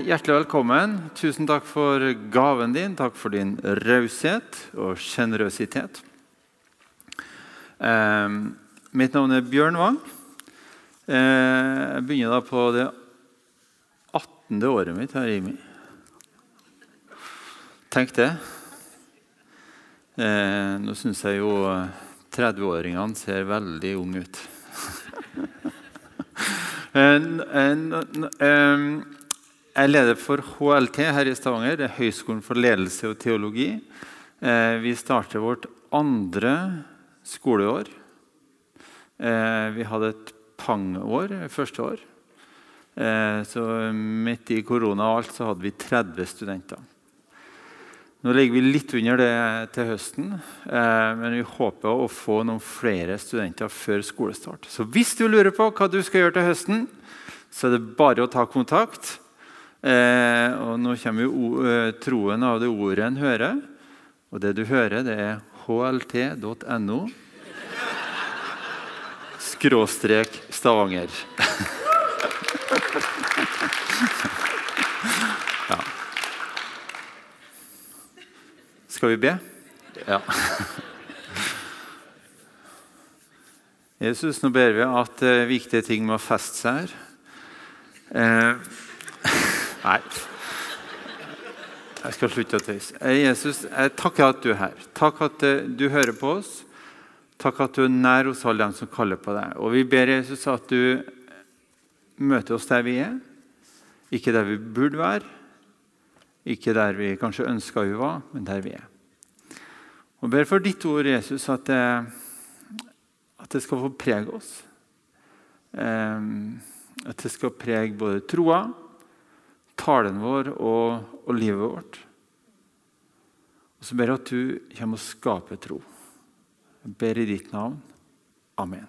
Eh, hjertelig velkommen. Tusen takk for gaven din. Takk for din raushet og sjenerøsitet. Eh, mitt navn er Bjørn Wang. Eh, jeg begynner da på det 18. året mitt her i IMI. Tenk det. Eh, nå syns jeg jo 30-åringene ser veldig unge ut. jeg er leder for HLT her i Stavanger. Det er Høgskolen for ledelse og teologi. Eh, vi starter vårt andre skoleår. Eh, vi hadde et pang-år første år. Eh, så midt i korona og alt så hadde vi 30 studenter. Nå ligger vi litt under det til høsten, men vi håper å få noen flere studenter før skolestart. Så hvis du lurer på hva du skal gjøre til høsten, så er det bare å ta kontakt. Eh, og nå kommer jo eh, troen av det ordet en hører. Og det du hører, det er hlt.no skråstrek Stavanger. ja. Skal vi be? Ja. Jesus, nå ber vi at uh, viktige ting må feste seg her. Eh, Nei. Jeg skal slutte å tøyse. Eh, Jesus, jeg takker at du er her. Takk at eh, du hører på oss. Takk at du er nær hos alle dem som kaller på deg. Og Vi ber Jesus at du møter oss der vi er, ikke der vi burde være, ikke der vi kanskje ønska vi var, men der vi er. Og ber for ditt ord, Jesus, at det, at det skal få prege oss. At det skal prege både troa talen vår og, og livet vårt. Og så ber jeg at du kommer og skaper tro. Jeg ber i ditt navn. Amen.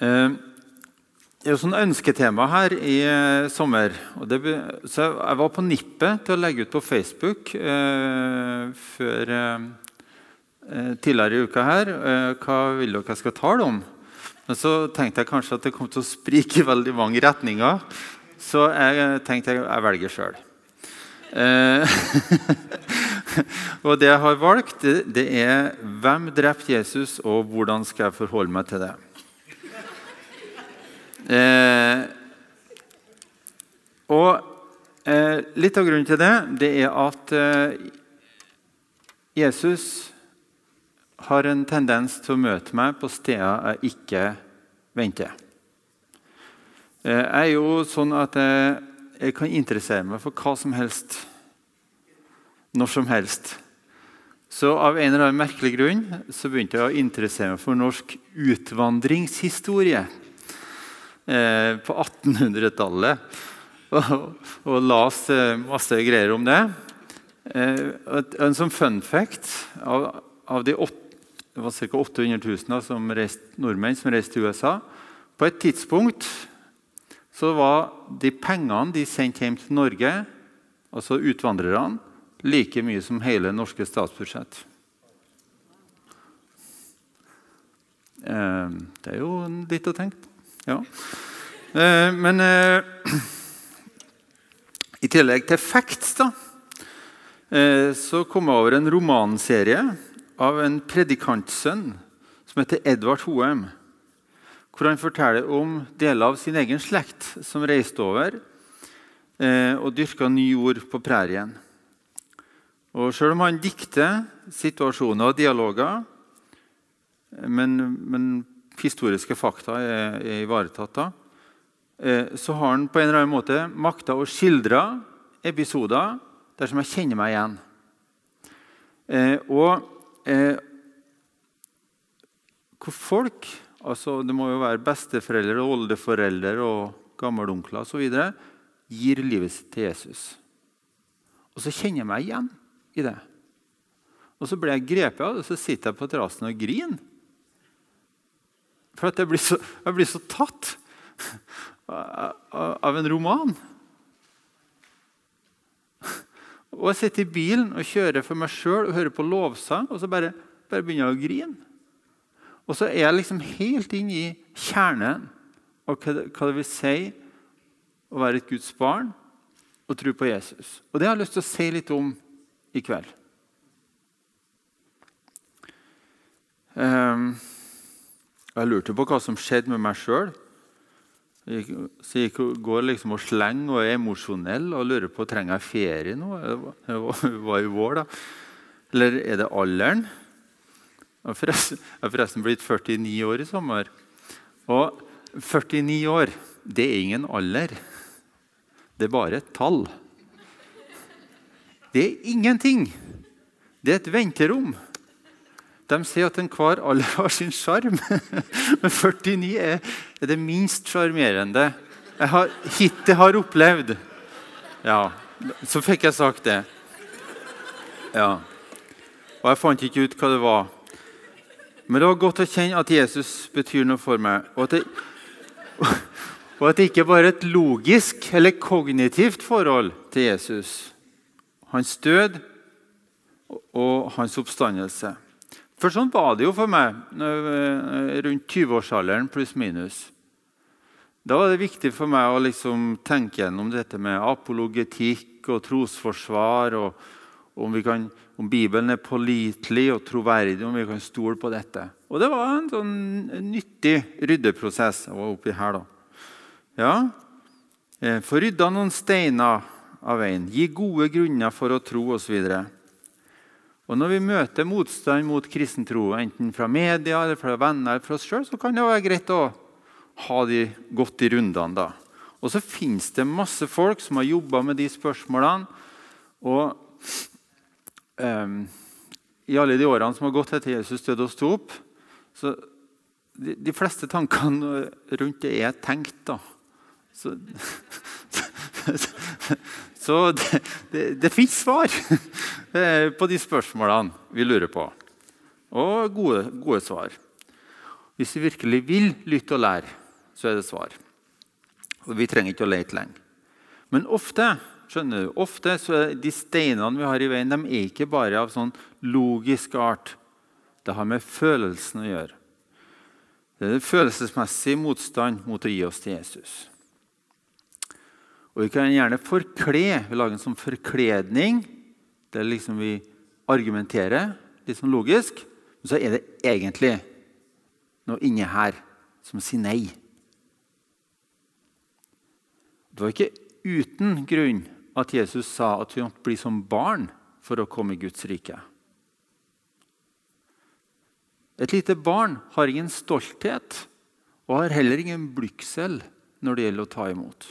Eh, det er jo sånn ønsketema her i eh, sommer. Det, så jeg var på nippet til å legge ut på Facebook eh, før, eh, eh, tidligere i uka her. Eh, hva vil dere jeg skal tale om? Men så tenkte jeg kanskje at det kom til å sprike i veldig mange retninger. Så jeg tenkte jeg, jeg velger sjøl. Eh, og det jeg har valgt, det, er 'Hvem drepte Jesus, og hvordan skal jeg forholde meg til det?' Eh, og eh, Litt av grunnen til det, det er at eh, Jesus har en tendens til å møte meg på steder jeg ikke venter. Eh, jeg er jo sånn at jeg, jeg kan interessere meg for hva som helst. Når som helst. Så av en eller annen merkelig grunn så begynte jeg å interessere meg for norsk utvandringshistorie eh, på 1800-tallet. Og, og leste masse greier om det. Eh, en sånn fun fact av, av de åtte, det var ca. 800 000 som reist, nordmenn som reiste til USA. På et tidspunkt så var de pengene de sendte hjem til Norge, altså utvandrerne, like mye som hele norske statsbudsjett. Eh, det er jo litt å tenke på. Ja. Eh, men eh, i tillegg til facts da, så kom jeg over en romanserie av en predikantsønn som heter Edvard Hoem hvor han forteller om deler av sin egen slekt som reiste over eh, og dyrka ny jord på prærien. Og Selv om han dikter situasjoner og dialoger, men, men historiske fakta er, er ivaretatt, da, eh, så har han på en eller annen måte makta å skildre episoder der som jeg kjenner meg igjen. Eh, og eh, hvor folk altså Det må jo være besteforeldre, oldeforeldre og gammelonkler osv. gir livet sitt til Jesus. Og så kjenner jeg meg igjen i det. Og så blir jeg grepet av det, og så sitter jeg på terrassen og griner. For jeg blir så, jeg blir så tatt av en roman. Og Jeg sitter i bilen og kjører for meg sjøl og hører på lovsang, og så bare, bare begynner jeg å grine. Og så er jeg liksom helt inn i kjernen av hva det vil si å være et Guds barn og tro på Jesus. Og Det har jeg lyst til å si litt om i kveld. Um, jeg lurte på hva som skjedde med meg sjøl. Så jeg går liksom og slenger og er emosjonell og lurer på trenger jeg ferie nå. Det var i vår, da. Eller er det alderen? Jeg har forresten, forresten blitt 49 år i sommer. Og 49 år, det er ingen alder. Det er bare et tall. Det er ingenting. Det er et venterom. De sier at enhver alder har sin sjarm. Men 49 er, det minst sjarmerende jeg har, hittil har opplevd. Ja, så fikk jeg sagt det. Ja. Og jeg fant ikke ut hva det var. Men det var godt å kjenne at Jesus betyr noe for meg. Og at det, og at det ikke bare er et logisk eller kognitivt forhold til Jesus. Hans død og hans oppstandelse. For sånn var det jo for meg eh, rundt 20-årsalderen pluss-minus. Da var det viktig for meg å liksom tenke gjennom dette med apologetikk og trosforsvar. og om, vi kan, om, Bibelen er pålitelig og troverdig, om vi kan stole på dette. Og det var en sånn nyttig ryddeprosess. Jeg var oppi her da. Ja, eh, Få rydda noen steiner av veien. Gi gode grunner for å tro osv. Og Når vi møter motstand mot kristen tro, enten fra media, eller fra venner eller fra oss sjøl, så kan det være greit å ha de godt i rundene. da. Og så finnes det masse folk som har jobba med de spørsmålene. Og i alle de årene som har gått etter Jesus døde og sto opp, så de, de, fleste tankene rundt det er tenkt. da. Så, så det, det, det fins svar på de spørsmålene vi lurer på. Og gode, gode, svar. Hvis vi virkelig vil lytte og lære, så er det svar. Og Vi trenger ikke å lete lenge. Men ofte skjønner du, ofte så er de steinene vi har i veien, de er ikke bare av sånn logisk art. Det har med følelsen å gjøre. Det er følelsesmessig motstand mot å gi oss til Jesus. Og Vi kan gjerne forkle. Vi lager en sånn forkledning der liksom vi argumenterer litt sånn logisk. Men så er det egentlig noe inni her som sier nei. Det var ikke uten grunn at Jesus sa at vi måtte bli som barn for å komme i Guds rike. Et lite barn har ingen stolthet og har heller ingen blygsel når det gjelder å ta imot.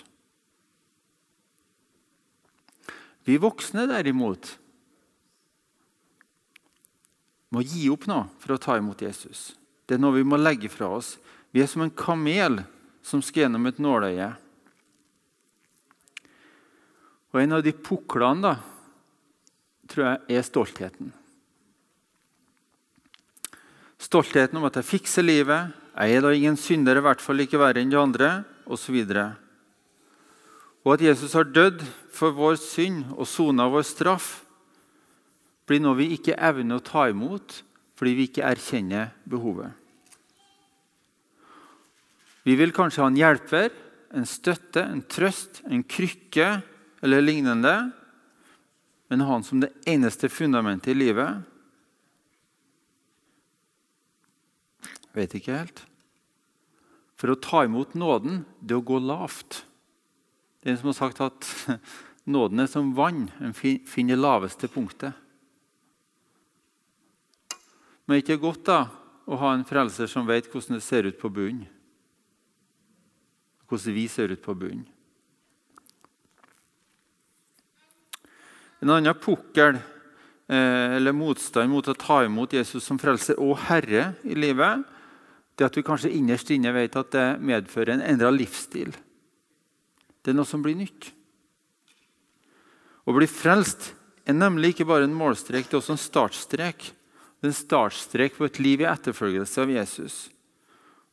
Vi voksne, derimot, må gi opp nå for å ta imot Jesus. Det er noe vi må legge fra oss. Vi er som en kamel som skal gjennom et nåløye. Og En av de puklene da, tror jeg er stoltheten. Stoltheten om at jeg fikser livet, jeg er da ingen synder, i hvert fall ikke verre enn de andre, osv. Og at Jesus har dødd for vår synd og sona vår straff, blir noe vi ikke evner å ta imot fordi vi ikke erkjenner behovet. Vi vil kanskje ha en hjelper, en støtte, en trøst, en krykke eller lignende. Men han som det eneste fundamentet i livet Vet ikke helt. For å ta imot nåden, det å gå lavt. Det er en som har sagt at nåden er som vann. En finner laveste punktet. Men det er ikke godt da, å ha en frelser som vet hvordan det ser ut på bunnen. Hvordan vi ser ut på bunnen. En annen pukkel eh, eller motstand mot å ta imot Jesus som frelser og herre i livet, det at vi kanskje innerst inne vet at det medfører en endra livsstil. Det er noe som blir nytt. Å bli frelst er nemlig ikke bare en målstrek, det er også en startstrek. Det er en startstrek på et liv i etterfølgelse av Jesus.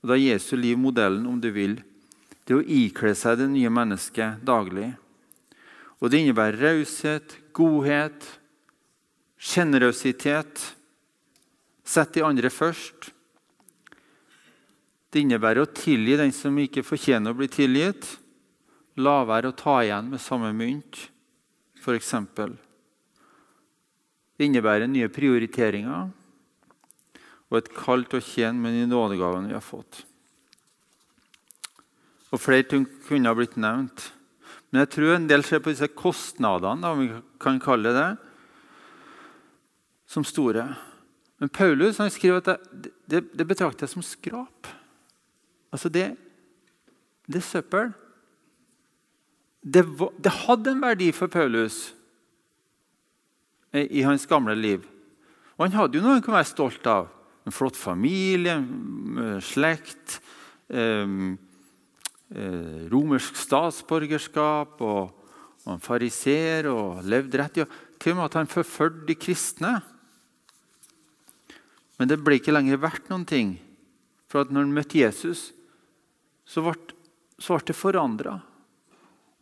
Og Da er Jesu liv modellen, om du vil. Det å ikle seg det nye mennesket daglig. Og Det innebærer raushet, godhet, sjenerøsitet. Sett de andre først. Det innebærer å tilgi den som ikke fortjener å bli tilgitt la være å ta igjen med samme mynt, f.eks. Det innebærer nye prioriteringer og et kall til å tjene med de nådegavene vi har fått. Og Flere ting kunne ha blitt nevnt. Men jeg tror en del ser på disse kostnadene, om vi kan kalle det som store. Men Paulus han skriver at det, det, det betrakter jeg som skrap. Altså det, det er søppel. Det, det, hadde en verdi for Paulus i hans gamle liv. Og han hadde jo noe han kunne være stolt av. En flott familie, slekt, eh, eh, romersk statsborgerskap og, og en fariser og levd rett. Ja, til og med at han forfølgde de kristne. Men det ble ikke lenger verdt noen ting. For at når han møtte Jesus, så ble, så ble det forandra.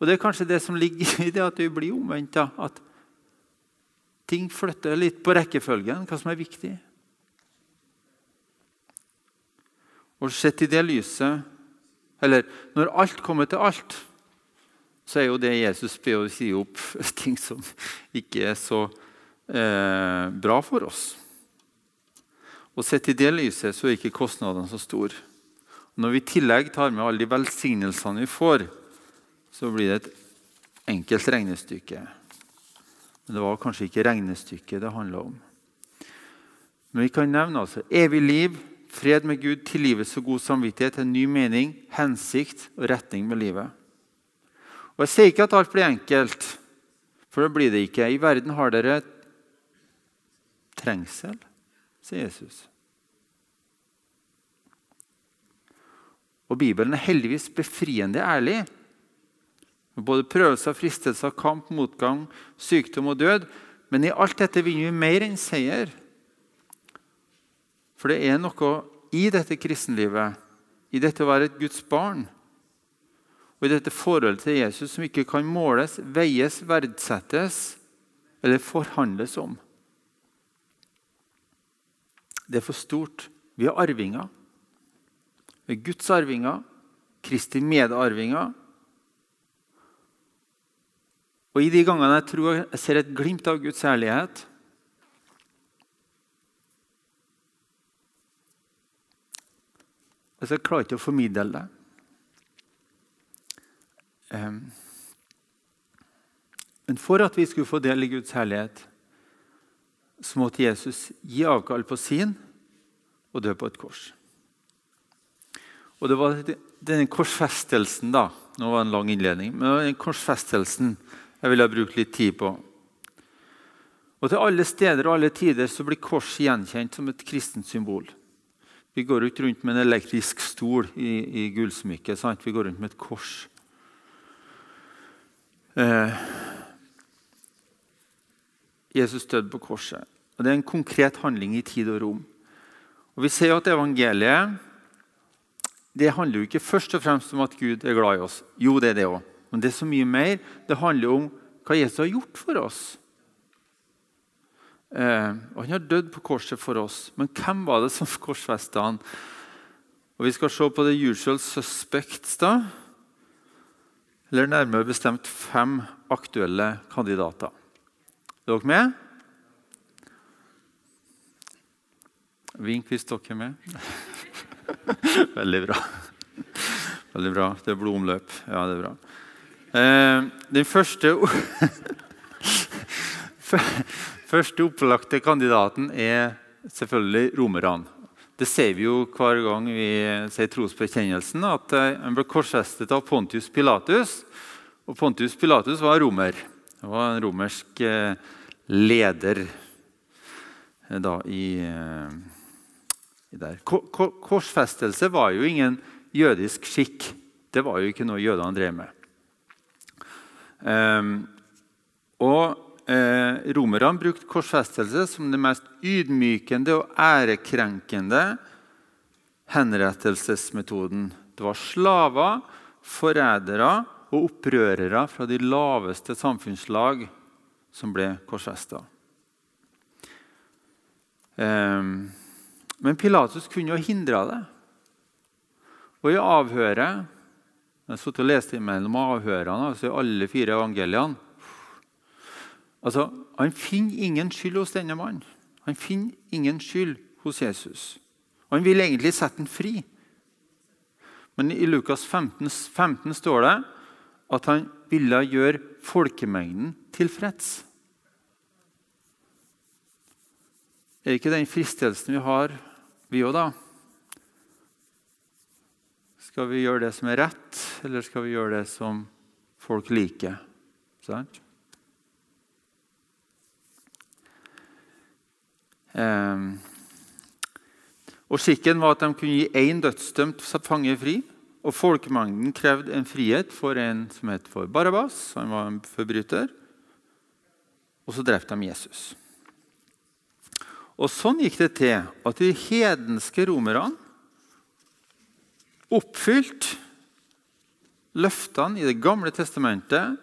Og Det er kanskje det som ligger i det at vi blir omvendt. At ting flytter litt på rekkefølgen, hva som er viktig. Og sett i det lyset Eller når alt kommer til alt, så er jo det Jesus ber å si opp ting som ikke er så eh, bra for oss. Og Sett i det lyset så er ikke kostnadene så store. Når vi i tillegg tar med alle de velsignelsene vi får, så blir det et enkelt regnestykke. Men det var kanskje ikke regnestykket det handla om. Men vi kan nevne altså evig liv, fred med Gud, tilgivelse og god samvittighet, en ny mening, hensikt og retning med livet. Og Jeg sier ikke at alt blir enkelt, for det blir det ikke. I verden har dere trengsel sier Jesus. Og Bibelen er heldigvis befriende ærlig. Både prøvelser, fristelser, kamp, motgang, sykdom og død. Men i alt dette vinner vi mer enn seier. For det er noe i dette kristenlivet, i dette å være et Guds barn, og i dette forholdet til Jesus som ikke kan måles, veies, verdsettes eller forhandles om. Det er for stort. Vi er arvinger. Vi er Guds arvinger, Kristi medarvinger. Og I de gangene jeg tror jeg ser et glimt av Guds ærlighet altså, Jeg klarer ikke å formidle det. Men for at vi skulle få del i Guds herlighet, så måtte Jesus gi avkall på sin og dø på et kors. Og Det var denne korsfestelsen da, Nå var det en lang innledning. men det var den korsfestelsen jeg ville bruke litt tid på. Og Til alle steder og alle tider så blir kors gjenkjent som et kristent symbol. Vi går ikke rundt med en elektrisk stol i, i gullsmykket. Vi går rundt med et kors. Eh, Jesus døde på korset. Og Det er en konkret handling i tid og rom. Og Vi ser at evangeliet det handler jo ikke først og fremst om at Gud er glad i oss. Jo, det er det òg. Men det er så mye mer. Det handler om hva Jesus har gjort for oss. Eh, og Han har dødd på korset for oss. Men hvem var det som korsfesta han? Og Vi skal se på the usual suspects. da. Eller nærmere bestemt fem aktuelle kandidater. Er dere med? Vink hvis dere er med. Veldig bra. Veldig bra. Det er blodomløp. Ja, det er bra. Eh, den første første opplagte kandidaten er selvfølgelig romerne. Det ser vi jo hver gang vi sier trosbekjennelsen, at eh, han ble korsfestet av Pontius Pilatus. Og Pontius Pilatus var romer. Han var en romersk eh, leder eh, da, i, i der. Korsfestelse var jo ingen jødisk skikk. Det var jo ikke noe jødene drev med. Um, og eh, Romerne brukte korsfestelse som det mest ydmykende og ærekrenkende henrettelsesmetoden. Det var slaver, forrædere og opprørere fra de laveste samfunnslag som ble korsfesta. Eh, men Pilatus kunne jo hindra det. Og i avhøret, Jeg har og lest mellom avhørene altså i alle fire evangeliene. Altså, Han finner ingen skyld hos denne mannen. Han finner ingen skyld hos Jesus. Og Han vil egentlig sette den fri. Men i Lukas 15, 15 står det at han ville gjøre folkemengden tilfreds. Er ikke den fristelsen vi har, vi òg, da? Skal vi gjøre det som er rett, eller skal vi gjøre det som folk liker? Sant? Og Skikken var at de kunne gi én dødsdømt fange fri. Og folkemengden krevde en frihet for en som het for Barabas. Han var en forbryter. Og så drepte de Jesus. Og Sånn gikk det til at de hedenske romerne oppfylte løftene i Det gamle testamentet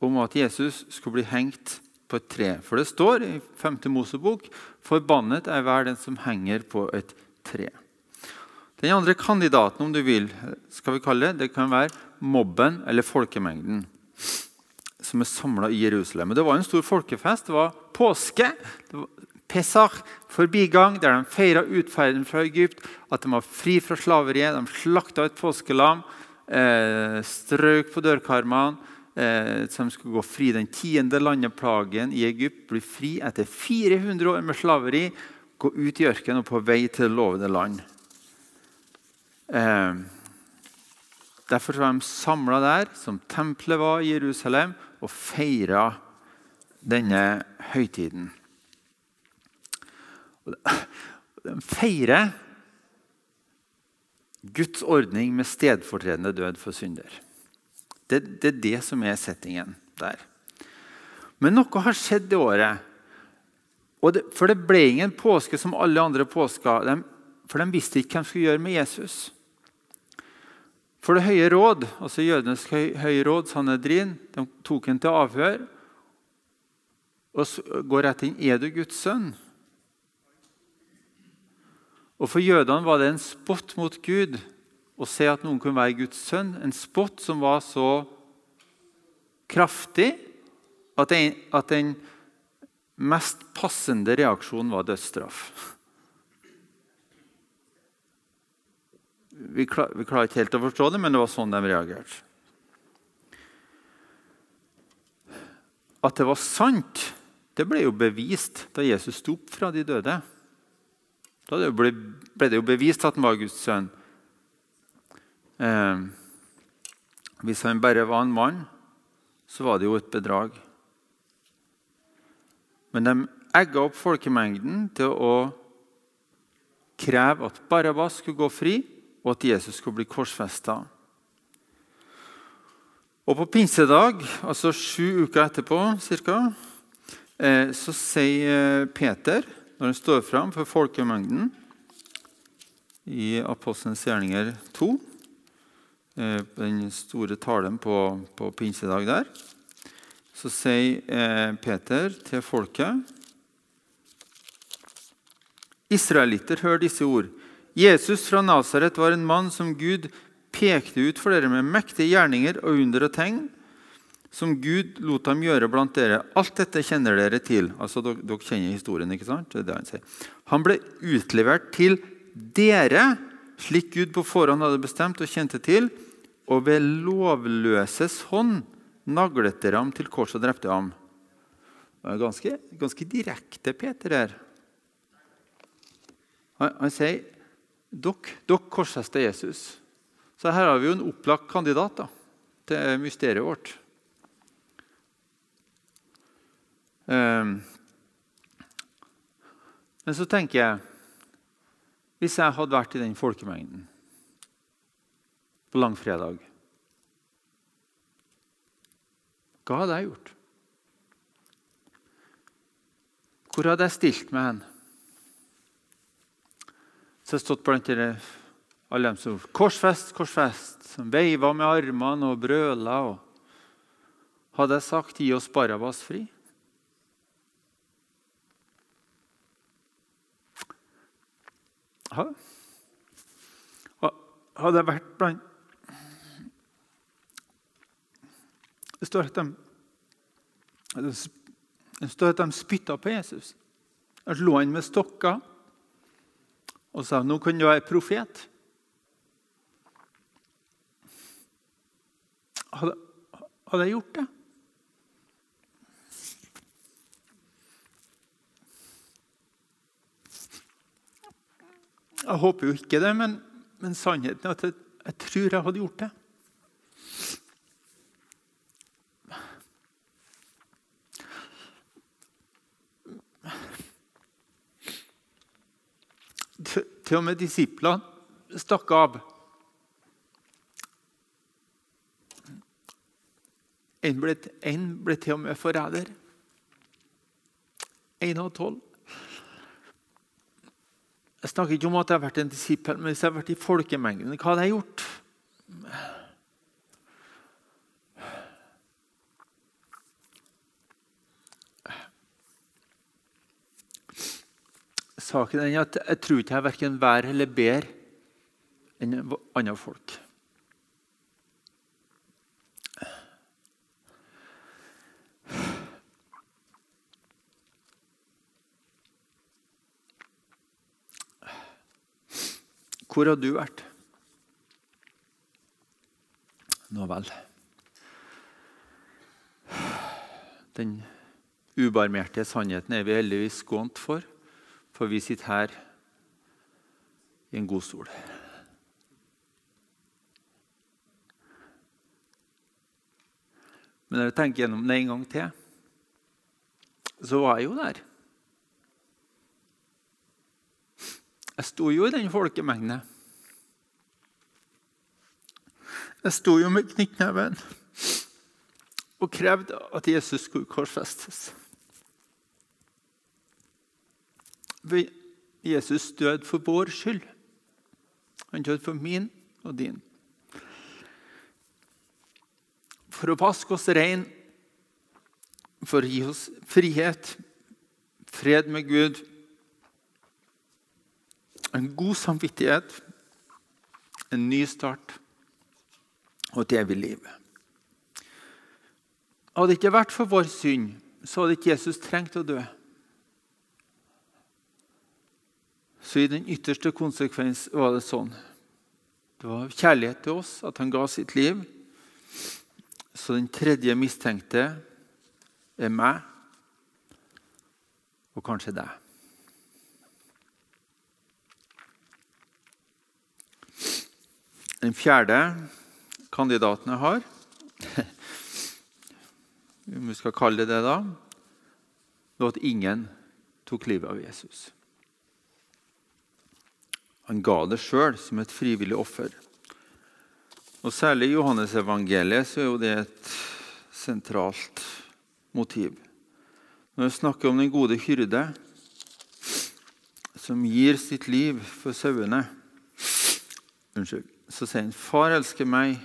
om at Jesus skulle bli hengt på et tre. For det står i 5. Mosebok forbannet er hver den som henger på et tre. Den andre kandidaten om du vil, skal vi kalle det, det kan være mobben eller folkemengden som er samla i Jerusalem. Det var en stor folkefest. Det var påske. Det var Pesach, forbigang, der de feira utferden fra Egypt, at de var fri fra slaveriet. De slakta et påskelam, eh, strøk på dørkarmene eh, som skulle gå fri. Den tiende landeplagen i Egypt blir fri etter 400 år med slaveri. Gå ut i ørkenen og på vei til det lovede land. Eh, derfor var de samla der, som tempelet var i Jerusalem, og feira denne høytiden. De feirer Guds ordning med stedfortredende død for synder. Det, det, er det som er settingen der. Men noe har skjedd i året. Det, for det ble ingen påske som alle andre påsker. For de visste ikke hva de skulle gjøre med Jesus. For Det høye råd, altså jødenes høye råd, Sanedrin, de tok ham til avhør og går rett inn er du Guds sønn. Og For jødene var det en spott mot Gud å se at noen kunne være Guds sønn. En spott som var så kraftig at den, at den mest passende reaksjonen var dødsstraff. Vi, klar, vi klarer ikke helt å forstå det, men det var sånn de reagerte. At det var sant, det ble jo bevist da Jesus sto opp fra de døde. Da ble det jo bevist at han var Guds sønn. Eh, hvis han bare var en mann, så var det jo et bedrag. Men de egga opp folkemengden til å kreve at Barabas skulle gå fri, og at Jesus skulle bli korsfesta. Og på pinsedag, altså sju uker etterpå, cirka, eh, så sier Peter, når han står fram for folkemengden i Apostelens gjerninger 2 Eh, den store talen på, på pinsedag der, så sier eh, Peter til folket Israelitter, hør disse ord. Jesus fra Nasaret var en mann som Gud pekte ut for dere med mektige gjerninger og under og tegn, som Gud lot ham gjøre blant dere. Alt dette kjenner dere til. Altså, Dere, dere kjenner historien, ikke sant? Det er det Han sier. Han ble utlevert til dere, slik Gud på forhånd hadde bestemt og kjente til, og ved lovløses hånd naglet dere ham til korset og drepte ham. Det er ganske, ganske direkte, Peter her. Han, sier dere, dere korsfester Jesus. Så her har vi jo en opplagt kandidat da, til mysteriet vårt. Um, men så tenker jeg Hvis jeg hadde vært i den folkemengden på langfredag. Hva hadde jeg gjort? Hvor hadde jeg stilt meg hen? Så jeg stått blant dere, alle dem som Korsfest, korsfest, som veiva med armene og brøla. Og hadde jeg sagt 'gi oss Barabas fri'? Hadde jeg vært blant Det står at de, det står at de spytta på Jesus. De lå han med stokker og sa nå kan du være profet. Hadde, hadde jeg gjort det? Jeg håper jo ikke det, men, men sannheten er at jeg, jeg tror jeg hadde gjort det. Til og med disiplene stakk av. En ble, en ble til og med forræder. Én av tolv. Jeg snakker ikke om at jeg har vært en disippel, men hvis jeg har vært i folkemengden, hva hadde jeg gjort? Saken er at jeg tror ikke jeg er verken vær eller bedre enn andre folk. Hvor har du vært? Nå vel. Den ubarmhjertige sannheten er vi heldigvis skånt for, for vi sitter her i en god stol. Men når jeg tenker gjennom det en gang til, så var jeg jo der. Jeg sto jo i den folkemengden. Jeg sto jo med knyttneven og krevde at Jesus skulle korsfestes. Jesus død for vår skyld. Han døde for min og din. For å vaske oss rein, for å gi oss frihet, fred med Gud en god samvittighet, en ny start og et evig liv. Hadde det ikke vært for vår synd, så hadde ikke Jesus trengt å dø. Så i den ytterste konsekvens var det sånn. Det var kjærlighet til oss at han ga sitt liv. Så den tredje mistenkte er meg, og kanskje deg. Den fjerde kandidaten jeg har, om vi skal kalle det det, da, var at ingen tok livet av Jesus. Han ga det sjøl som et frivillig offer. Og Særlig i Johannesevangeliet så er jo det et sentralt motiv. Når vi snakker om den gode hyrde som gir sitt liv for sauene Unnskyld så sier han, 'Far elsker meg'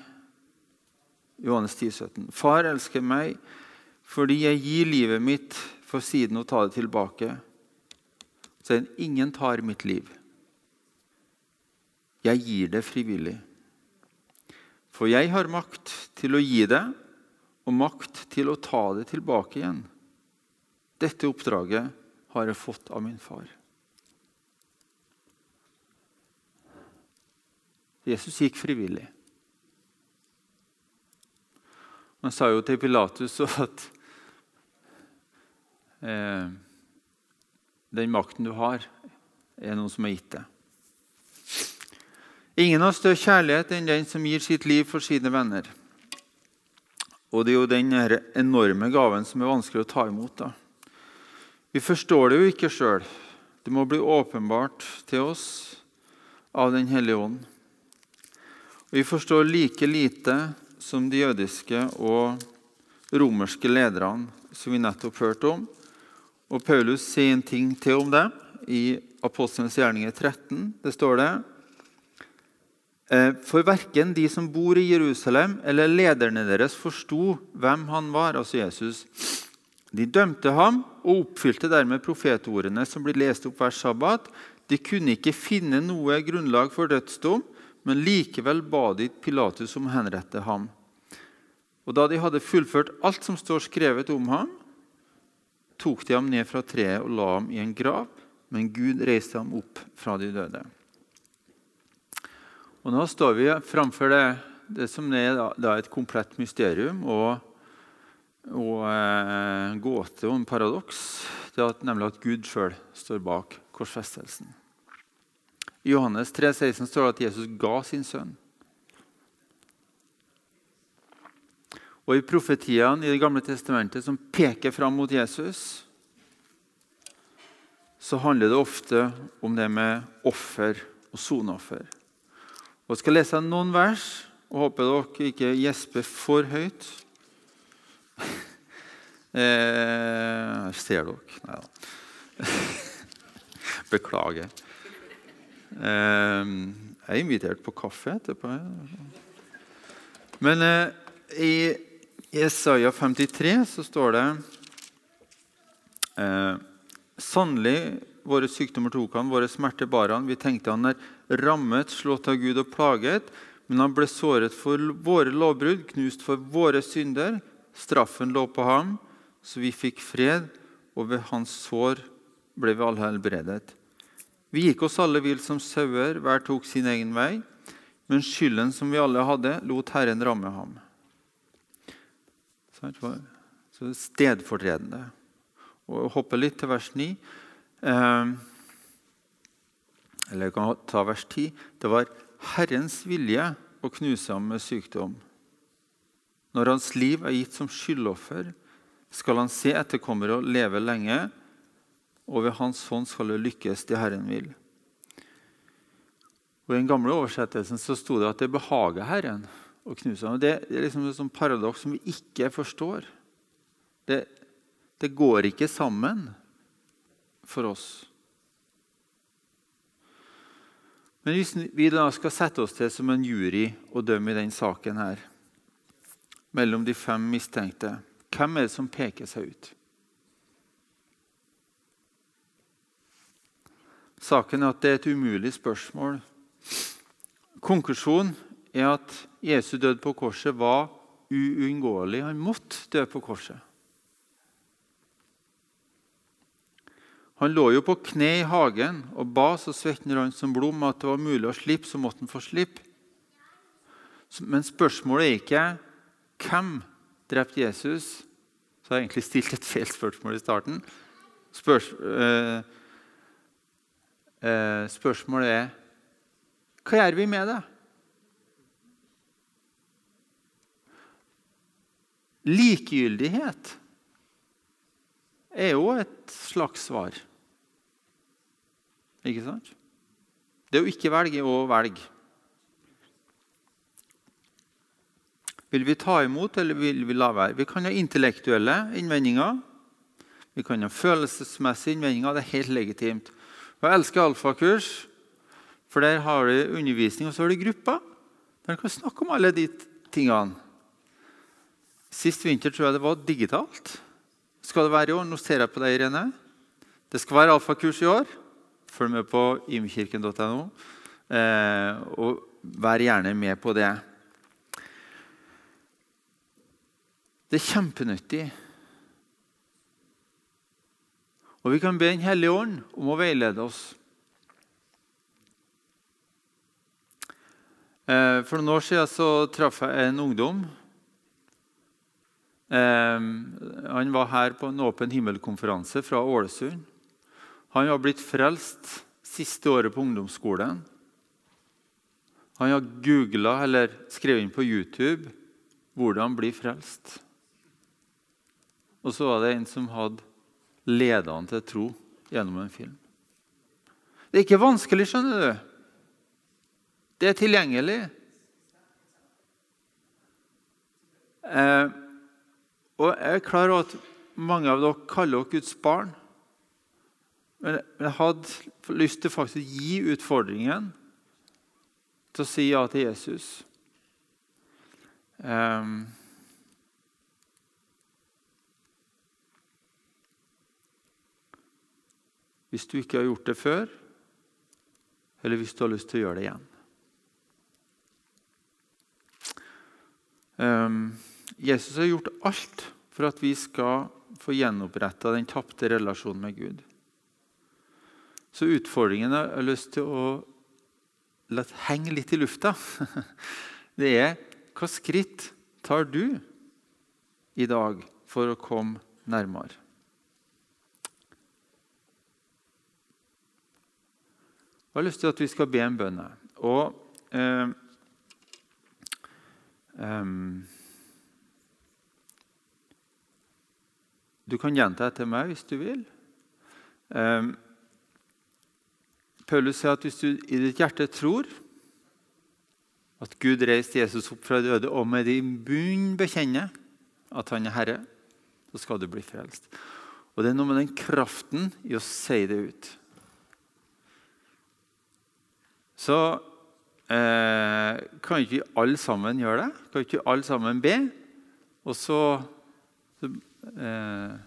Johannes 10, 17. 'Far elsker meg fordi jeg gir livet mitt for siden å ta det tilbake.' Så sier han, 'Ingen tar mitt liv. Jeg gir det frivillig.' For jeg har makt til å gi det, og makt til å ta det tilbake igjen. Dette oppdraget har jeg fått av min far. Jesus gikk frivillig. Han sa jo til Pilatus at eh, den makten du har, er noen som har gitt deg. Ingen har større kjærlighet enn den som gir sitt liv for sine venner. Og det er jo den enorme gaven som er vanskelig å ta imot. da. Vi forstår det jo ikke sjøl. Det må bli åpenbart til oss av Den hellige ånd. Vi forstår like lite som de jødiske og romerske lederne som vi nettopp hørte om. Og Paulus sier en ting til om det i Apostelens gjerninger 13. Det står det «Eh, For verken de som bor i Jerusalem, eller lederne deres forsto hvem han var, altså Jesus. De dømte ham og oppfylte dermed profetordene som blir lest opp hver sabbat. De kunne ikke finne noe grunnlag for dødsdom, men likevel ba de Pilatus om å henrette ham. Og da de hadde fullført alt som står skrevet om ham, tok de ham ned fra treet og la ham i en grav, men Gud reiste ham opp fra de døde. Og Nå står vi framfor det, det som er da, et komplett mysterium og, og eh, gåte og en paradoks. Det at, nemlig at Gud sjøl står bak korsfestelsen. I Johannes 3, 16 står det at Jesus ga sin sønn. Og i profetiene i Det gamle testamentet som peker fram mot Jesus, så handler det ofte om det med offer og soneoffer. Jeg skal lese noen vers og håper dere ikke gjesper for høyt. eh, ser dere? Nei da. Beklager. Eh, jeg er invitert på kaffe etterpå. Men eh, i Jesaja Isaiah 53 så står det eh, Sannelig, våre sykdommer tok han, våre smerter bar han. Vi tenkte han er rammet, slått av Gud og plaget. Men han ble såret for våre lovbrudd, knust for våre synder. Straffen lå på ham, så vi fikk fred, og ved hans sår ble vi alle helbredet. Vi gikk oss alle vill som sauer, hver tok sin egen vei. Men skylden som vi alle hadde, lot Herren ramme ham. Så stedfortredende. Og hoppe litt til vers 9. Eh, eller jeg kan ta vers 10. Det var Herrens vilje å knuse ham med sykdom. Når hans liv er gitt som skyldoffer, skal han se etterkommere og leve lenge, og ved hans hånd skal det lykkes det Herren vil. Og I den gamle oversettelsen så sto det at det behager Herren å knuse ham. Det er liksom et sånt paradoks som vi ikke forstår. Det, det går ikke sammen for oss. Men hvis vi da skal sette oss til som en jury og dømme i denne saken her, mellom de fem mistenkte, hvem er det som peker seg ut? Saken er at det er et umulig spørsmål. Konklusjonen er at Jesu død på korset var uunngåelig. Han måtte dø på korset. Han lå jo på kne i hagen og ba så svetten rant som blod om at det var mulig å slippe, så måtte han få slippe. Men spørsmålet er ikke hvem drepte Jesus. Så har jeg egentlig stilt et feil spørsmål i starten. Spørs, øh, øh, spørsmålet er hva gjør vi med det? Likegyldighet er jo et slags svar. Ikke sant? Det å ikke velge å velge. Vil vi ta imot, eller vil vi la være? Vi kan ha intellektuelle innvendinger. Vi kan ha følelsesmessige innvendinger. Det er helt legitimt. Jeg elsker alfakurs, for der har du undervisning, og så har du grupper. Der kan snakke om alle de tingene. Sist vinter tror jeg det var digitalt. Skal det være i år? Nå ser jeg på deg, Irene. Det skal være alfakurs i år. Følg med på imkirken.no. Eh, og vær gjerne med på det. Det er kjempenyttig. Og vi kan be Den hellige ånd om å veilede oss. Eh, for noen år siden så traff jeg en ungdom Ehm, han var her på en Åpen himmel-konferanse fra Ålesund. Han var blitt frelst siste året på ungdomsskolen. Han har googla eller skrevet inn på YouTube 'hvordan bli frelst'. Og så var det en som hadde leda han til tro gjennom en film. Det er ikke vanskelig, skjønner du. Det er tilgjengelig. Eh, og Jeg er klar over at mange av dere kaller dere Guds barn. Men jeg hadde lyst til faktisk å gi utfordringen til å si ja til Jesus. Um, hvis du ikke har gjort det før, eller hvis du har lyst til å gjøre det igjen. Um, Jesus har gjort alt for at vi skal få gjenoppretta den tapte relasjonen med Gud. Så utfordringen jeg har lyst til å la henge litt i lufta, det er hva skritt tar du i dag for å komme nærmere? Jeg har lyst til at vi skal be en bønn. Og eh, eh, Du kan gjenta etter meg hvis du vil. Eh, Paulus sier at hvis du i ditt hjerte tror at Gud reiste Jesus opp fra døde, og med din bunn bekjenner at han er Herre, så skal du bli frelst. Og Det er noe med den kraften i å si det ut. Så eh, kan ikke vi alle sammen gjøre det? Kan ikke vi alle sammen be? Og så, så eh,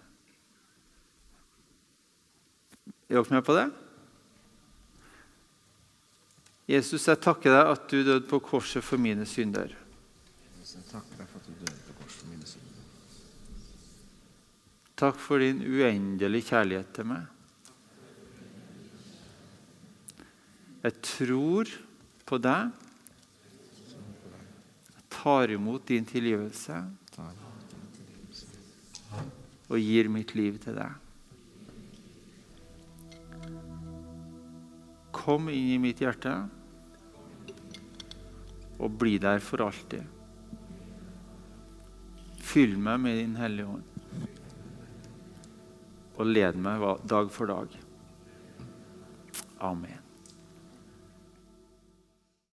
Er dere med på det? Jesus, jeg takker deg at du døde på korset for mine synder. Jeg takker deg for at du døde på korset for mine synder. Takk for din uendelige kjærlighet til meg. Jeg tror på deg. Jeg tar imot din tilgivelse. og gir mitt liv til deg. Kom inn i mitt hjerte og bli der for alltid. Fyll meg med Din Hellige Ånd og led meg dag for dag. Amen.